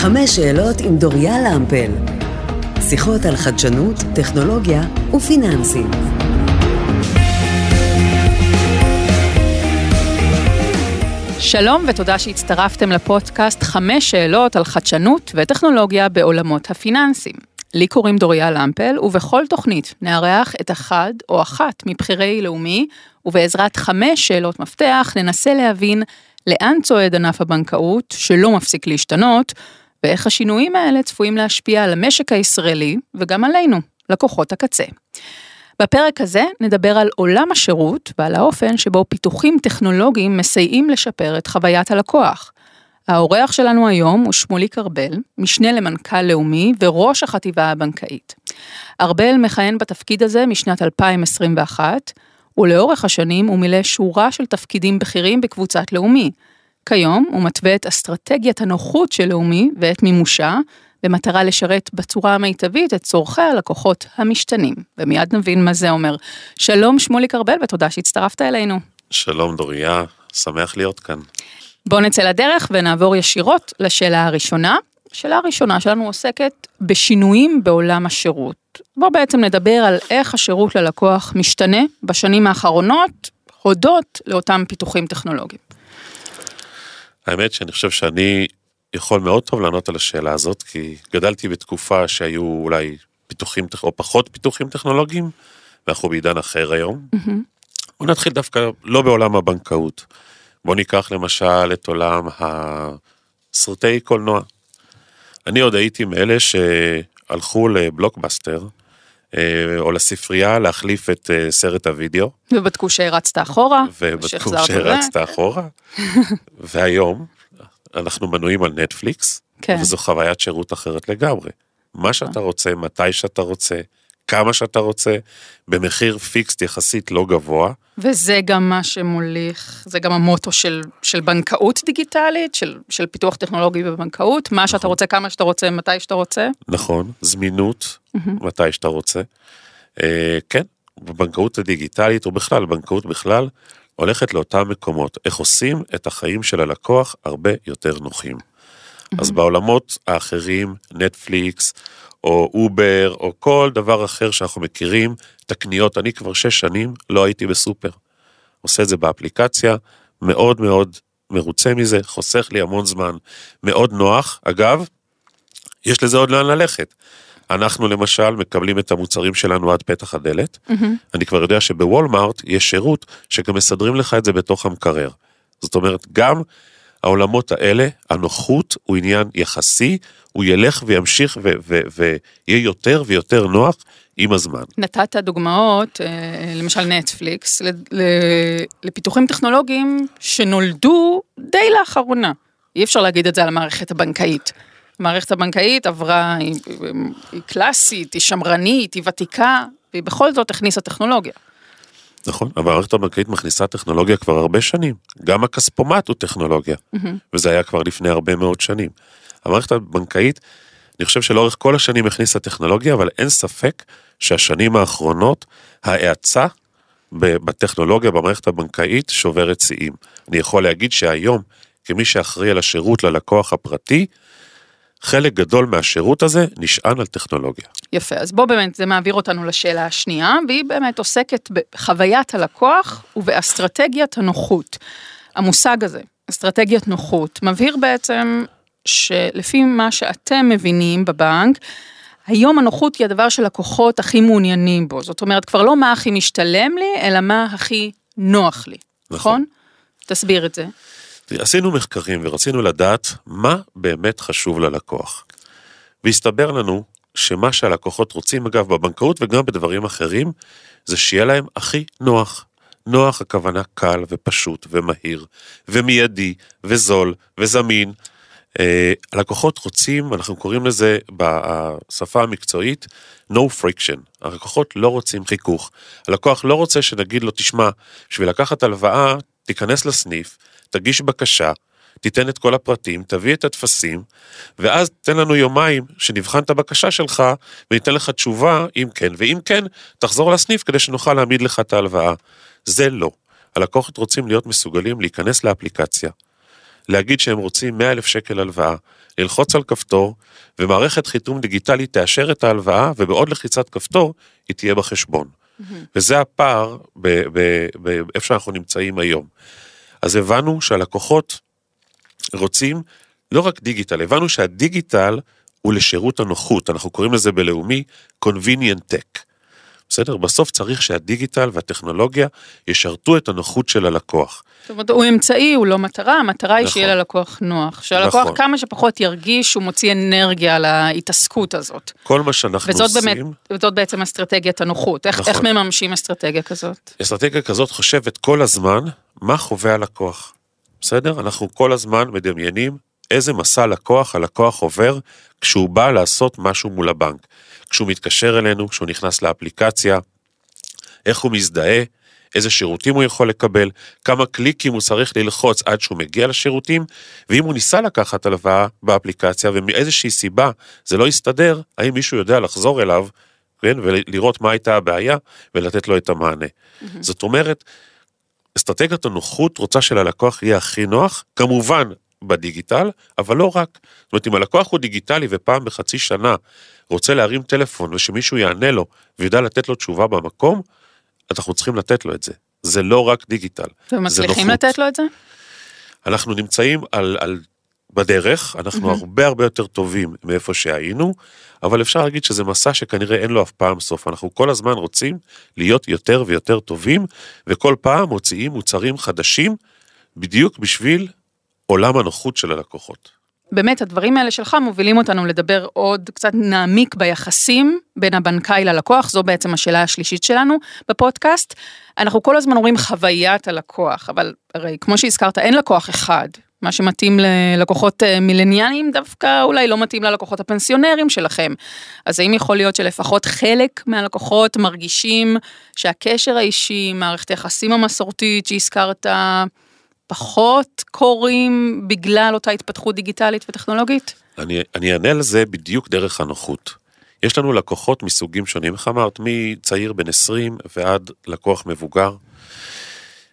חמש שאלות עם דוריה למפל. שיחות על חדשנות, טכנולוגיה ופיננסים. שלום ותודה שהצטרפתם לפודקאסט חמש שאלות על חדשנות וטכנולוגיה בעולמות הפיננסים. לי קוראים דוריה למפל, ובכל תוכנית נארח את אחד או אחת מבכירי לאומי, ובעזרת חמש שאלות מפתח ננסה להבין לאן צועד ענף הבנקאות, שלא מפסיק להשתנות, ואיך השינויים האלה צפויים להשפיע על המשק הישראלי, וגם עלינו, לקוחות הקצה. בפרק הזה נדבר על עולם השירות ועל האופן שבו פיתוחים טכנולוגיים מסייעים לשפר את חוויית הלקוח. האורח שלנו היום הוא שמוליק ארבל, משנה למנכ"ל לאומי וראש החטיבה הבנקאית. ארבל מכהן בתפקיד הזה משנת 2021, ולאורך השנים הוא מילא שורה של תפקידים בכירים בקבוצת לאומי. כיום הוא מתווה את אסטרטגיית הנוחות של לאומי ואת מימושה, במטרה לשרת בצורה המיטבית את צורכי הלקוחות המשתנים. ומיד נבין מה זה אומר. שלום שמוליק ארבל ותודה שהצטרפת אלינו. שלום דוריה, שמח להיות כאן. בואו נצא לדרך ונעבור ישירות לשאלה הראשונה. השאלה הראשונה שלנו עוסקת בשינויים בעולם השירות. בואו בעצם נדבר על איך השירות ללקוח משתנה בשנים האחרונות, הודות לאותם פיתוחים טכנולוגיים. האמת שאני חושב שאני יכול מאוד טוב לענות על השאלה הזאת, כי גדלתי בתקופה שהיו אולי פיתוחים או פחות פיתוחים טכנולוגיים, ואנחנו בעידן אחר היום. Mm-hmm. בוא נתחיל דווקא לא בעולם הבנקאות. בוא ניקח למשל את עולם הסרטי קולנוע. אני עוד הייתי מאלה שהלכו לבלוקבאסטר, או לספרייה להחליף את אה, סרט הוידאו. ובדקו שהרצת אחורה. ובדקו שהרצת אחורה. והיום אנחנו מנויים על נטפליקס, כן. וזו חוויית שירות אחרת לגמרי. מה שאתה רוצה, מתי שאתה רוצה, כמה שאתה רוצה, במחיר פיקסט יחסית לא גבוה. וזה גם מה שמוליך, זה גם המוטו של, של בנקאות דיגיטלית, של, של פיתוח טכנולוגי בבנקאות, מה נכון. שאתה רוצה, כמה שאתה רוצה, מתי שאתה רוצה. נכון, זמינות, mm-hmm. מתי שאתה רוצה. אה, כן, בבנקאות הדיגיטלית, או בכלל, בנקאות בכלל, הולכת לאותם מקומות, איך עושים את החיים של הלקוח הרבה יותר נוחים. Mm-hmm. אז בעולמות האחרים, נטפליקס, או אובר, או כל דבר אחר שאנחנו מכירים, את הקניות, אני כבר שש שנים לא הייתי בסופר. עושה את זה באפליקציה, מאוד מאוד מרוצה מזה, חוסך לי המון זמן, מאוד נוח. אגב, יש לזה עוד לאן ללכת. אנחנו למשל מקבלים את המוצרים שלנו עד פתח הדלת. Mm-hmm. אני כבר יודע שבוולמארט יש שירות שגם מסדרים לך את זה בתוך המקרר. זאת אומרת, גם העולמות האלה, הנוחות הוא עניין יחסי, הוא ילך וימשיך ויהיה יותר ויותר נוח עם הזמן. נתת דוגמאות, אה, למשל נטפליקס, לפיתוחים טכנולוגיים שנולדו די לאחרונה. אי אפשר להגיד את זה על המערכת הבנקאית. המערכת הבנקאית עברה, היא, היא קלאסית, היא שמרנית, היא ותיקה, והיא בכל זאת הכניסה טכנולוגיה. נכון, המערכת הבנקאית מכניסה טכנולוגיה כבר הרבה שנים. גם הכספומט הוא טכנולוגיה, mm-hmm. וזה היה כבר לפני הרבה מאוד שנים. המערכת הבנקאית, אני חושב שלאורך כל השנים הכניסה טכנולוגיה, אבל אין ספק שהשנים האחרונות, ההאצה בטכנולוגיה במערכת הבנקאית שוברת שיאים. אני יכול להגיד שהיום, כמי שאחראי על השירות ללקוח הפרטי, חלק גדול מהשירות הזה נשען על טכנולוגיה. יפה, אז בוא באמת, זה מעביר אותנו לשאלה השנייה, והיא באמת עוסקת בחוויית הלקוח ובאסטרטגיית הנוחות. המושג הזה, אסטרטגיית נוחות, מבהיר בעצם שלפי מה שאתם מבינים בבנק, היום הנוחות היא הדבר שלקוחות הכי מעוניינים בו. זאת אומרת, כבר לא מה הכי משתלם לי, אלא מה הכי נוח לי, נכון? נכון? תסביר את זה. עשינו מחקרים ורצינו לדעת מה באמת חשוב ללקוח. והסתבר לנו שמה שהלקוחות רוצים, אגב, בבנקאות וגם בדברים אחרים, זה שיהיה להם הכי נוח. נוח הכוונה קל ופשוט ומהיר ומיידי וזול וזמין. Uh, הלקוחות רוצים, אנחנו קוראים לזה בשפה המקצועית, no friction. הלקוחות לא רוצים חיכוך. הלקוח לא רוצה שנגיד לו, תשמע, בשביל לקחת הלוואה, תיכנס לסניף, תגיש בקשה, תיתן את כל הפרטים, תביא את הטפסים, ואז תן לנו יומיים שנבחן את הבקשה שלך וניתן לך תשובה אם כן, ואם כן, תחזור לסניף כדי שנוכל להעמיד לך את ההלוואה. זה לא. הלקוחות רוצים להיות מסוגלים להיכנס לאפליקציה, להגיד שהם רוצים 100 אלף שקל הלוואה, ללחוץ על כפתור, ומערכת חיתום דיגיטלית תאשר את ההלוואה, ובעוד לחיצת כפתור היא תהיה בחשבון. Mm-hmm. וזה הפער באיפה שאנחנו נמצאים היום. אז הבנו שהלקוחות רוצים לא רק דיגיטל, הבנו שהדיגיטל הוא לשירות הנוחות, אנחנו קוראים לזה בלאומי convenient tech. בסדר? בסוף צריך שהדיגיטל והטכנולוגיה ישרתו את הנוחות של הלקוח. זאת אומרת, הוא אמצעי, הוא לא מטרה, המטרה היא נכון. שיהיה ללקוח נוח. שהלקוח נכון. כמה שפחות ירגיש, הוא מוציא אנרגיה על ההתעסקות הזאת. כל מה שאנחנו וזאת עושים... באמת, וזאת בעצם אסטרטגיית הנוחות. איך, נכון. איך מממשים אסטרטגיה כזאת? אסטרטגיה כזאת חושבת כל הזמן מה חווה הלקוח. בסדר? אנחנו כל הזמן מדמיינים איזה מסע לקוח הלקוח עובר כשהוא בא לעשות משהו מול הבנק. כשהוא מתקשר אלינו, כשהוא נכנס לאפליקציה, איך הוא מזדהה, איזה שירותים הוא יכול לקבל, כמה קליקים הוא צריך ללחוץ עד שהוא מגיע לשירותים, ואם הוא ניסה לקחת הלוואה באפליקציה ומאיזושהי סיבה זה לא יסתדר, האם מישהו יודע לחזור אליו, כן, ולראות מה הייתה הבעיה ולתת לו את המענה. Mm-hmm. זאת אומרת, אסטרטגיית הנוחות רוצה שללקוח יהיה הכי נוח, כמובן בדיגיטל, אבל לא רק. זאת אומרת, אם הלקוח הוא דיגיטלי ופעם בחצי שנה רוצה להרים טלפון ושמישהו יענה לו וידע לתת לו תשובה במקום, אנחנו צריכים לתת לו את זה. זה לא רק דיגיטל, ומצליחים לתת לו את זה? אנחנו נמצאים על, על בדרך, אנחנו mm-hmm. הרבה הרבה יותר טובים מאיפה שהיינו, אבל אפשר להגיד שזה מסע שכנראה אין לו אף פעם סוף. אנחנו כל הזמן רוצים להיות יותר ויותר טובים, וכל פעם מוציאים מוצרים חדשים, בדיוק בשביל עולם הנוחות של הלקוחות. באמת, הדברים האלה שלך מובילים אותנו לדבר עוד קצת נעמיק ביחסים בין הבנקאי ללקוח, זו בעצם השאלה השלישית שלנו בפודקאסט. אנחנו כל הזמן אומרים חוויית הלקוח, אבל הרי כמו שהזכרת, אין לקוח אחד. מה שמתאים ללקוחות אה, מילניאליים דווקא אולי לא מתאים ללקוחות הפנסיונרים שלכם. אז האם יכול להיות שלפחות חלק מהלקוחות מרגישים שהקשר האישי, מערכת היחסים המסורתית שהזכרת, פחות קורים בגלל אותה התפתחות דיגיטלית וטכנולוגית? אני, אענה על זה בדיוק דרך הנוחות. יש לנו לקוחות מסוגים שונים, איך אמרת, מצעיר בן 20 ועד לקוח מבוגר.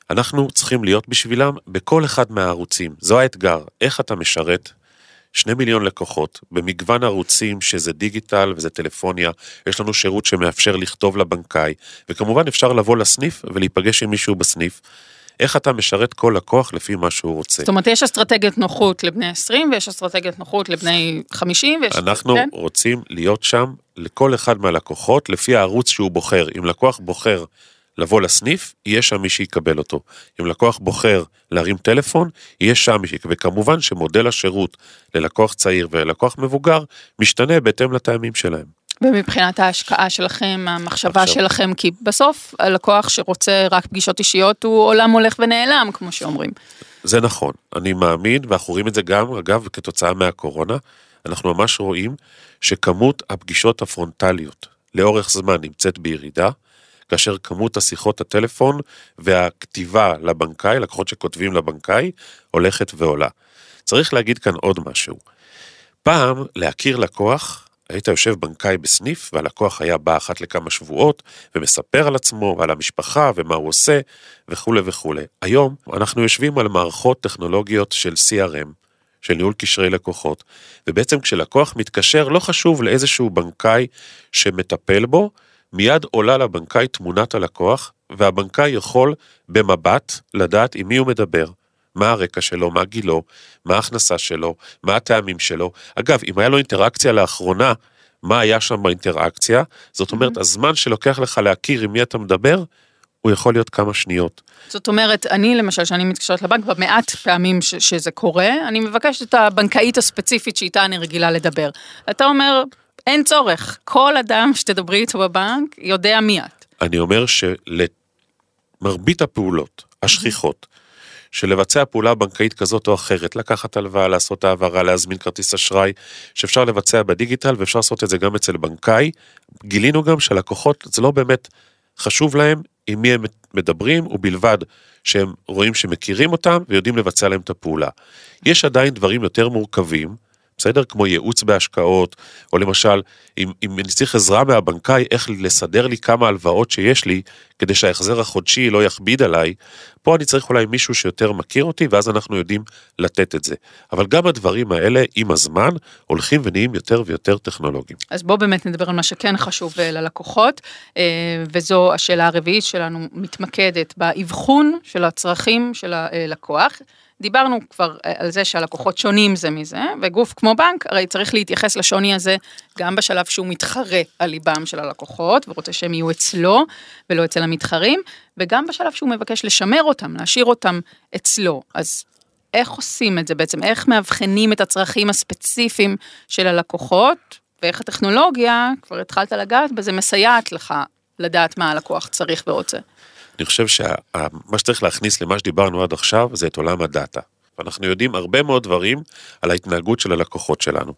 אנחנו צריכים להיות בשבילם בכל אחד מהערוצים, זו האתגר, איך אתה משרת שני מיליון לקוחות במגוון ערוצים שזה דיגיטל וזה טלפוניה, יש לנו שירות שמאפשר לכתוב לבנקאי, וכמובן אפשר לבוא לסניף ולהיפגש עם מישהו בסניף. איך אתה משרת כל לקוח לפי מה שהוא רוצה. זאת אומרת, יש אסטרטגיית נוחות לבני 20 ויש אסטרטגיית נוחות לבני 50 ויש... אנחנו כן? רוצים להיות שם לכל אחד מהלקוחות לפי הערוץ שהוא בוחר. אם לקוח בוחר לבוא לסניף, יהיה שם מי שיקבל אותו. אם לקוח בוחר להרים טלפון, יהיה שם מי שיקבל. וכמובן שמודל השירות ללקוח צעיר וללקוח מבוגר משתנה בהתאם לטעמים שלהם. ומבחינת ההשקעה שלכם, המחשבה עכשיו. שלכם, כי בסוף הלקוח שרוצה רק פגישות אישיות הוא עולם הולך ונעלם, כמו שאומרים. זה נכון, אני מאמין, ואנחנו רואים את זה גם, אגב, כתוצאה מהקורונה, אנחנו ממש רואים שכמות הפגישות הפרונטליות לאורך זמן נמצאת בירידה, כאשר כמות השיחות הטלפון והכתיבה לבנקאי, לקוחות שכותבים לבנקאי, הולכת ועולה. צריך להגיד כאן עוד משהו. פעם, להכיר לקוח היית יושב בנקאי בסניף והלקוח היה בא אחת לכמה שבועות ומספר על עצמו ועל המשפחה ומה הוא עושה וכולי וכולי. היום אנחנו יושבים על מערכות טכנולוגיות של CRM, של ניהול קשרי לקוחות, ובעצם כשלקוח מתקשר לא חשוב לאיזשהו בנקאי שמטפל בו, מיד עולה לבנקאי תמונת הלקוח והבנקאי יכול במבט לדעת עם מי הוא מדבר. מה הרקע שלו, מה גילו, מה ההכנסה שלו, מה הטעמים שלו. אגב, אם היה לו אינטראקציה לאחרונה, מה היה שם באינטראקציה, זאת אומרת, mm-hmm. הזמן שלוקח לך להכיר עם מי אתה מדבר, הוא יכול להיות כמה שניות. זאת אומרת, אני למשל, שאני מתקשרת לבנק, במעט פעמים ש- שזה קורה, אני מבקשת את הבנקאית הספציפית שאיתה אני רגילה לדבר. אתה אומר, אין צורך, כל אדם שתדברי איתו בבנק יודע מי את. אני אומר שלמרבית הפעולות השכיחות, של לבצע פעולה בנקאית כזאת או אחרת, לקחת הלוואה, לעשות העברה, להזמין כרטיס אשראי, שאפשר לבצע בדיגיטל ואפשר לעשות את זה גם אצל בנקאי. גילינו גם שלקוחות, זה לא באמת חשוב להם עם מי הם מדברים, ובלבד שהם רואים שמכירים אותם ויודעים לבצע להם את הפעולה. יש עדיין דברים יותר מורכבים בסדר? כמו ייעוץ בהשקעות, או למשל, אם, אם אני צריך עזרה מהבנקאי, איך לסדר לי כמה הלוואות שיש לי, כדי שההחזר החודשי לא יכביד עליי, פה אני צריך אולי מישהו שיותר מכיר אותי, ואז אנחנו יודעים לתת את זה. אבל גם הדברים האלה, עם הזמן, הולכים ונהיים יותר ויותר טכנולוגיים. אז בואו באמת נדבר על מה שכן חשוב אה, ללקוחות, אה, וזו השאלה הרביעית שלנו, מתמקדת באבחון של הצרכים של הלקוח. דיברנו כבר אה, על זה שהלקוחות שונים זה מזה, וגוף כמו בנק הרי צריך להתייחס לשוני הזה גם בשלב שהוא מתחרה על ליבם של הלקוחות, ורוצה שהם יהיו אצלו ולא אצל המתחרים, וגם בשלב שהוא מבקש לשמר אותם, להשאיר אותם אצלו. אז איך עושים את זה בעצם? איך מאבחנים את הצרכים הספציפיים של הלקוחות, ואיך הטכנולוגיה, כבר התחלת לגעת בזה, מסייעת לך לדעת מה הלקוח צריך ורוצה. אני חושב שמה שצריך להכניס למה שדיברנו עד עכשיו זה את עולם הדאטה. ואנחנו יודעים הרבה מאוד דברים על ההתנהגות של הלקוחות שלנו.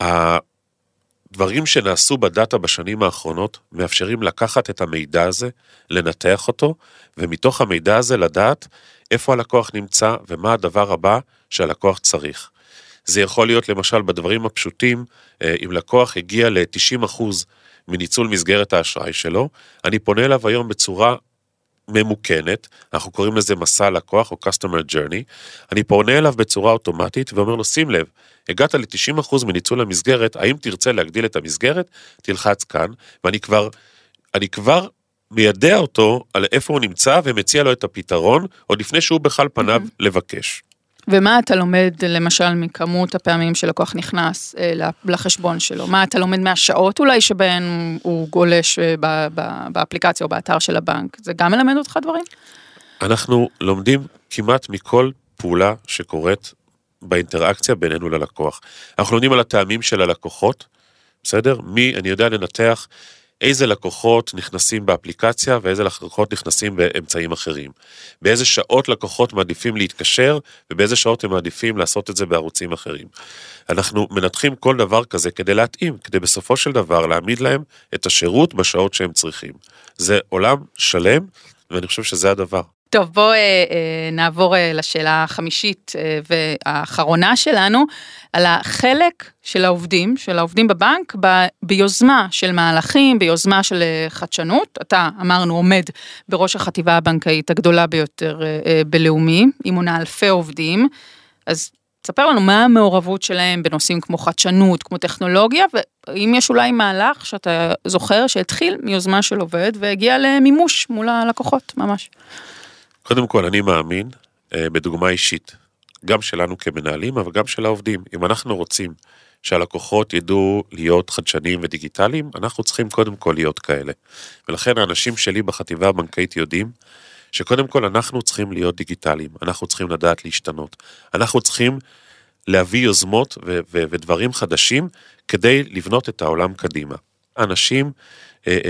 הדברים שנעשו בדאטה בשנים האחרונות מאפשרים לקחת את המידע הזה, לנתח אותו, ומתוך המידע הזה לדעת איפה הלקוח נמצא ומה הדבר הבא שהלקוח צריך. זה יכול להיות למשל בדברים הפשוטים, אה, אם לקוח הגיע ל-90% מניצול מסגרת האשראי שלו, אני פונה אליו היום בצורה ממוכנת, אנחנו קוראים לזה מסע לקוח או customer journey, אני פונה אליו בצורה אוטומטית ואומר לו שים לב, הגעת ל-90% מניצול המסגרת, האם תרצה להגדיל את המסגרת? תלחץ כאן, ואני כבר, אני כבר מיידע אותו על איפה הוא נמצא ומציע לו את הפתרון, עוד לפני שהוא בכלל פניו mm-hmm. לבקש. ומה אתה לומד למשל מכמות הפעמים שלקוח נכנס אה, לחשבון שלו? מה אתה לומד מהשעות אולי שבהן הוא גולש אה, באפליקציה או באתר של הבנק? זה גם מלמד אותך דברים? אנחנו לומדים כמעט מכל פעולה שקורית באינטראקציה בינינו ללקוח. אנחנו לומדים על הטעמים של הלקוחות, בסדר? מי, אני יודע לנתח איזה לקוחות נכנסים באפליקציה ואיזה לקוחות נכנסים באמצעים אחרים. באיזה שעות לקוחות מעדיפים להתקשר ובאיזה שעות הם מעדיפים לעשות את זה בערוצים אחרים. אנחנו מנתחים כל דבר כזה כדי להתאים, כדי בסופו של דבר להעמיד להם את השירות בשעות שהם צריכים. זה עולם שלם ואני חושב שזה הדבר. טוב, בואו אה, אה, נעבור אה, לשאלה החמישית והאחרונה שלנו, על החלק של העובדים, של העובדים בבנק, ב, ביוזמה של מהלכים, ביוזמה של חדשנות. אתה, אמרנו, עומד בראש החטיבה הבנקאית הגדולה ביותר בלאומי, היא מונה אלפי עובדים, אז תספר לנו מה המעורבות שלהם בנושאים כמו חדשנות, כמו טכנולוגיה, ואם יש אולי מהלך שאתה זוכר שהתחיל מיוזמה של עובד והגיע למימוש מול הלקוחות, ממש. קודם כל, אני מאמין אה, בדוגמה אישית, גם שלנו כמנהלים, אבל גם של העובדים. אם אנחנו רוצים שהלקוחות ידעו להיות חדשניים ודיגיטליים, אנחנו צריכים קודם כל להיות כאלה. ולכן האנשים שלי בחטיבה הבנקאית יודעים שקודם כל אנחנו צריכים להיות דיגיטליים, אנחנו צריכים לדעת להשתנות, אנחנו צריכים להביא יוזמות ו- ו- ודברים חדשים כדי לבנות את העולם קדימה. אנשים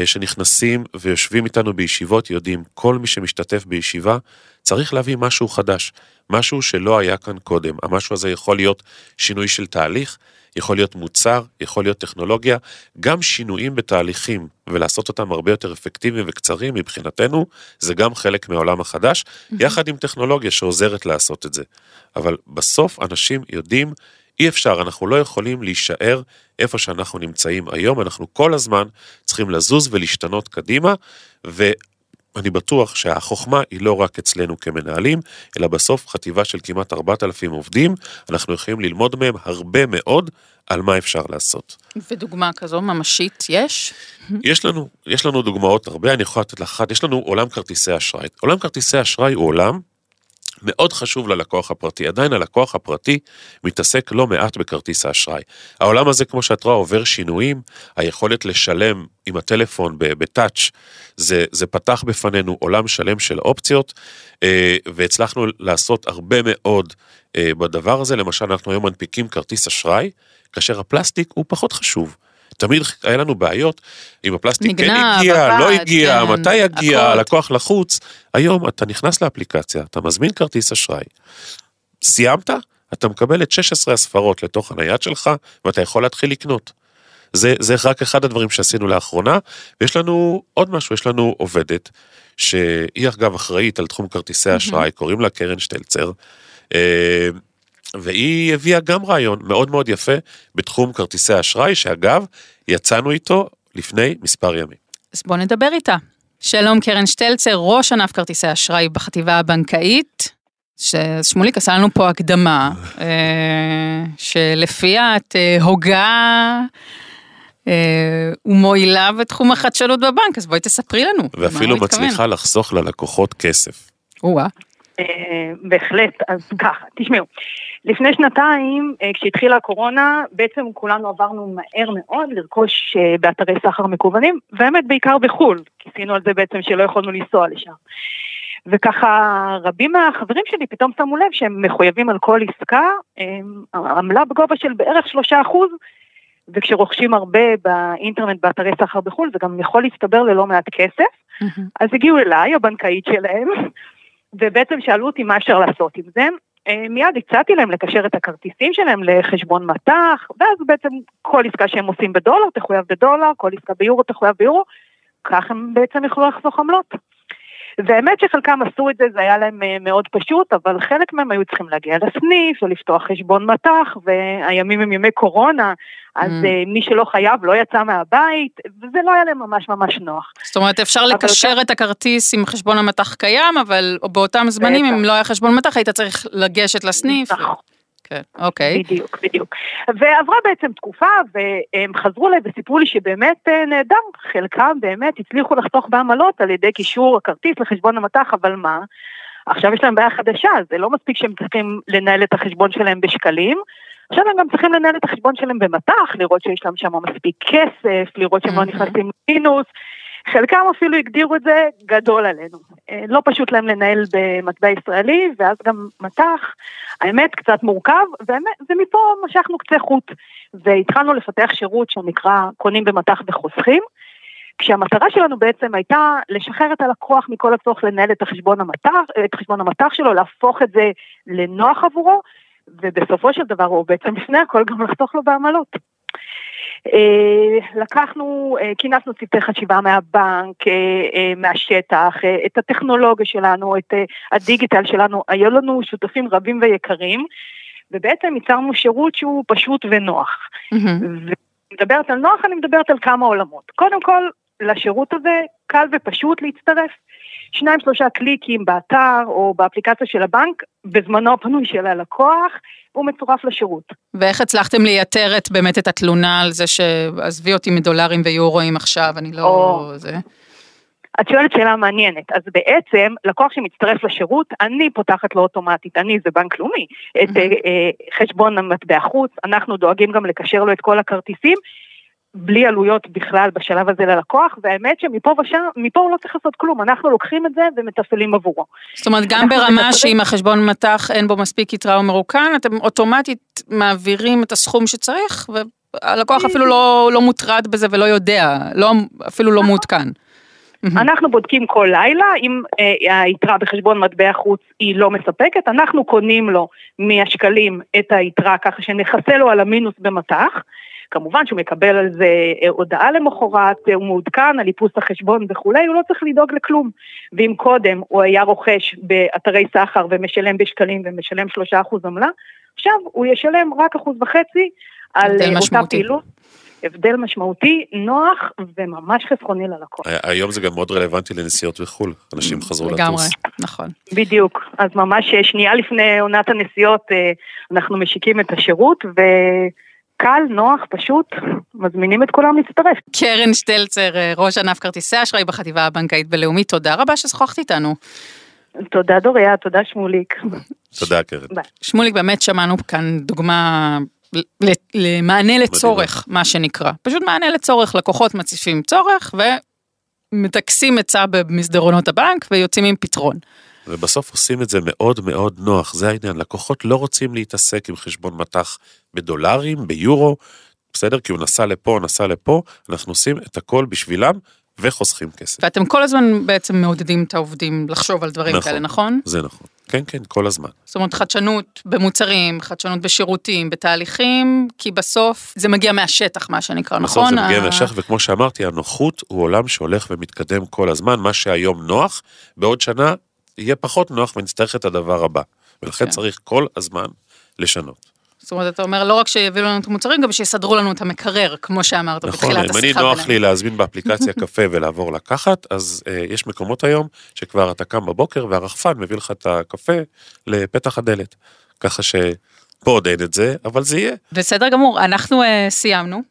שנכנסים ויושבים איתנו בישיבות יודעים, כל מי שמשתתף בישיבה צריך להביא משהו חדש, משהו שלא היה כאן קודם. המשהו הזה יכול להיות שינוי של תהליך, יכול להיות מוצר, יכול להיות טכנולוגיה, גם שינויים בתהליכים ולעשות אותם הרבה יותר אפקטיביים וקצרים מבחינתנו, זה גם חלק מהעולם החדש, יחד עם טכנולוגיה שעוזרת לעשות את זה. אבל בסוף אנשים יודעים אי אפשר, אנחנו לא יכולים להישאר איפה שאנחנו נמצאים היום, אנחנו כל הזמן צריכים לזוז ולהשתנות קדימה, ואני בטוח שהחוכמה היא לא רק אצלנו כמנהלים, אלא בסוף חטיבה של כמעט 4,000 עובדים, אנחנו יכולים ללמוד מהם הרבה מאוד על מה אפשר לעשות. ודוגמה כזו ממשית יש? יש לנו, יש לנו דוגמאות הרבה, אני יכול לתת לך אחת, יש לנו עולם כרטיסי אשראי. עולם כרטיסי אשראי הוא עולם מאוד חשוב ללקוח הפרטי. עדיין הלקוח הפרטי מתעסק לא מעט בכרטיס האשראי. העולם הזה, כמו שאת רואה, עובר שינויים, היכולת לשלם עם הטלפון בטאץ', זה, זה פתח בפנינו עולם שלם של אופציות, אה, והצלחנו לעשות הרבה מאוד אה, בדבר הזה. למשל, אנחנו היום מנפיקים כרטיס אשראי, כאשר הפלסטיק הוא פחות חשוב. תמיד היה לנו בעיות אם הפלסטיק נגנב, כן הגיע, עבד, לא הגיע, כן, מתי יגיע, הכל. הלקוח לחוץ. היום אתה נכנס לאפליקציה, אתה מזמין כרטיס אשראי, סיימת, אתה מקבל את 16 הספרות לתוך הנייד שלך, ואתה יכול להתחיל לקנות. זה, זה רק אחד הדברים שעשינו לאחרונה, ויש לנו עוד משהו, יש לנו עובדת, שהיא אגב אחראית על תחום כרטיסי אשראי, קוראים לה קרן שטלצר, אה, והיא הביאה גם רעיון מאוד מאוד יפה בתחום כרטיסי האשראי, שאגב, יצאנו איתו לפני מספר ימים. אז בואו נדבר איתה. שלום קרן שטלצר, ראש ענף כרטיסי אשראי בחטיבה הבנקאית. ששמוליק עשה לנו פה הקדמה, אה, שלפיה את אה, הוגה אה, ומועילה בתחום החדשנות בבנק, אז בואי תספרי לנו. ואפילו מצליחה לחסוך ללקוחות כסף. או-אה. בהחלט, אז ככה, תשמעו, לפני שנתיים, כשהתחילה הקורונה, בעצם כולנו עברנו מהר מאוד לרכוש באתרי סחר מקוונים, והאמת בעיקר בחו"ל, כיסינו על זה בעצם שלא יכולנו לנסוע לשם. וככה רבים מהחברים שלי פתאום שמו לב שהם מחויבים על כל עסקה, עמלה בגובה של בערך שלושה אחוז, וכשרוכשים הרבה באינטרנט באתרי סחר בחו"ל זה גם יכול להסתבר ללא מעט כסף. Mm-hmm. אז הגיעו אליי, הבנקאית שלהם, ובעצם שאלו אותי מה אפשר לעשות עם זה. מיד הצעתי להם לקשר את הכרטיסים שלהם לחשבון מטח, ואז בעצם כל עסקה שהם עושים בדולר תחויב בדולר, כל עסקה ביורו תחויב ביורו, כך הם בעצם יוכלו לחסוך עמלות. והאמת שחלקם עשו את זה, זה היה להם אה, מאוד פשוט, אבל חלק מהם היו צריכים להגיע לסניף, או לפתוח חשבון מטח, והימים הם ימי קורונה, אז mm. אה, מי שלא חייב לא יצא מהבית, וזה לא היה להם ממש ממש נוח. זאת אומרת, אפשר לקשר אותה... את הכרטיס עם חשבון המטח קיים, אבל באותם זמנים, אם לא היה חשבון מטח, היית צריך לגשת לסניף. נכון. כן, אוקיי. בדיוק, בדיוק. ועברה בעצם תקופה, והם חזרו אליי וסיפרו לי שבאמת אה, נהדר, חלקם באמת הצליחו לחתוך בעמלות על ידי קישור הכרטיס לחשבון המטח, אבל מה? עכשיו יש להם בעיה חדשה, זה לא מספיק שהם צריכים לנהל את החשבון שלהם בשקלים, עכשיו הם גם צריכים לנהל את החשבון שלהם במטח, לראות שיש להם שם מספיק כסף, לראות שהם לא נכנסים למינוס, חלקם אפילו הגדירו את זה גדול עלינו. אה, לא פשוט להם לנהל במטבע ישראלי, ואז גם מטח, האמת קצת מורכב, ומפה משכנו קצה חוט, והתחלנו לפתח שירות שנקרא קונים במטח וחוסכים, כשהמטרה שלנו בעצם הייתה לשחרר את הלקוח מכל הצורך לנהל את החשבון המטח, את חשבון המטח שלו, להפוך את זה לנוח עבורו, ובסופו של דבר הוא בעצם לפני הכל גם לחתוך לו בעמלות. אה, לקחנו, אה, כינסנו צוותי חשיבה מהבנק, אה, מהשטח, את הטכנולוגיה שלנו, את הדיגיטל שלנו, היו לנו שותפים רבים ויקרים, ובעצם ייצרנו שירות שהוא פשוט ונוח. Mm-hmm. ומדברת על נוח, אני מדברת על כמה עולמות. קודם כל, לשירות הזה קל ופשוט להצטרף. שניים שלושה קליקים באתר או באפליקציה של הבנק, בזמנו הפנוי של הלקוח, הוא מצורף לשירות. ואיך הצלחתם לייתר את, באמת את התלונה על זה שעזבי אותי מדולרים ויורואים עכשיו, אני לא... או... זה... את שואלת שאלה מעניינת, אז בעצם לקוח שמצטרף לשירות, אני פותחת לו אוטומטית, אני זה בנק לאומי, את mm-hmm. חשבון המטבע חוץ, אנחנו דואגים גם לקשר לו את כל הכרטיסים, בלי עלויות בכלל בשלב הזה ללקוח, והאמת שמפה ושם, מפה הוא לא צריך לעשות כלום, אנחנו לוקחים את זה ומתפעלים עבורו. זאת אומרת, גם ברמה שאם החשבון מטח אין בו מספיק יתרה או מרוקן, אתם אוטומטית מעבירים את הסכום שצריך, והלקוח אפילו לא, לא מוטרד בזה ולא יודע, לא, אפילו לא מעודכן. אנחנו בודקים כל לילה, אם אה, היתרה בחשבון מטבע חוץ היא לא מספקת, אנחנו קונים לו מהשקלים את היתרה ככה שנכסה לו על המינוס במטח. כמובן שהוא מקבל על זה אה, הודעה למחרת, אה, הוא מעודכן על איפוס החשבון וכולי, הוא לא צריך לדאוג לכלום. ואם קודם הוא היה רוכש באתרי סחר ומשלם בשקלים ומשלם שלושה אחוז עמלה, עכשיו הוא ישלם רק אחוז וחצי על אה, אותה פעילות. הבדל משמעותי, נוח וממש חסכוני ללקוח. היום זה גם מאוד רלוונטי לנסיעות בחו"ל, אנשים חזרו לטוס. לגמרי, נכון. בדיוק, אז ממש שנייה לפני עונת הנסיעות אנחנו משיקים את השירות, ו... קל, נוח, פשוט, מזמינים את כולם להצטרף. קרן שטלצר, אה, ראש ענף כרטיסי אשראי בחטיבה הבנקאית בלאומית, תודה רבה ששוחחת איתנו. תודה דוריה, תודה שמוליק. תודה קרן. שמוליק, באמת שמענו כאן דוגמה למענה לצורך, מה שנקרא. פשוט מענה לצורך, לקוחות מציפים צורך ומטכסים היצע במסדרונות הבנק ויוצאים עם פתרון. ובסוף עושים את זה מאוד מאוד נוח, זה העניין, לקוחות לא רוצים להתעסק עם חשבון מטח בדולרים, ביורו, בסדר? כי הוא נסע לפה, נסע לפה, אנחנו עושים את הכל בשבילם וחוסכים כסף. ואתם כל הזמן בעצם מעודדים את העובדים לחשוב על דברים נכון, כאלה, נכון? זה נכון. כן, כן, כל הזמן. זאת אומרת, חדשנות במוצרים, חדשנות בשירותים, בתהליכים, כי בסוף זה מגיע מהשטח, מה שנקרא, נכון? בסוף זה מגיע מהשטח, וכמו שאמרתי, הנוחות הוא עולם שהולך ומתקדם כל הזמן, מה שהיום נוח, בעוד שנה יהיה פחות נוח ונצטרך את הדבר הבא. ולכן כן. צריך כל הזמן לשנות. זאת אומרת, אתה אומר, לא רק שיביאו לנו את המוצרים, גם שיסדרו לנו את המקרר, כמו שאמרת נכון, בתחילת אם השיחה. אני נוח בינינו. לי להזמין באפליקציה קפה ולעבור לקחת, אז אה, יש מקומות היום שכבר אתה קם בבוקר והרחפן מביא לך את הקפה לפתח הדלת. ככה שפה עוד אין את זה, אבל זה יהיה. בסדר גמור, אנחנו uh, סיימנו.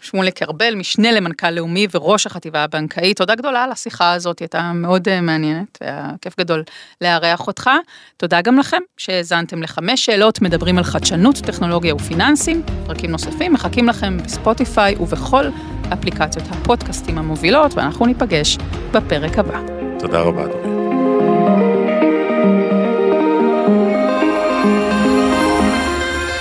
שמוליק ארבל, משנה למנכ"ל לאומי וראש החטיבה הבנקאית, תודה גדולה על השיחה הזאת, היא הייתה מאוד uh, מעניינת, והיה כיף גדול לארח אותך. תודה גם לכם שהאזנתם לחמש שאלות, מדברים על חדשנות, טכנולוגיה ופיננסים, פרקים נוספים מחכים לכם בספוטיפיי ובכל אפליקציות הפודקאסטים המובילות, ואנחנו ניפגש בפרק הבא. תודה רבה, אדוני.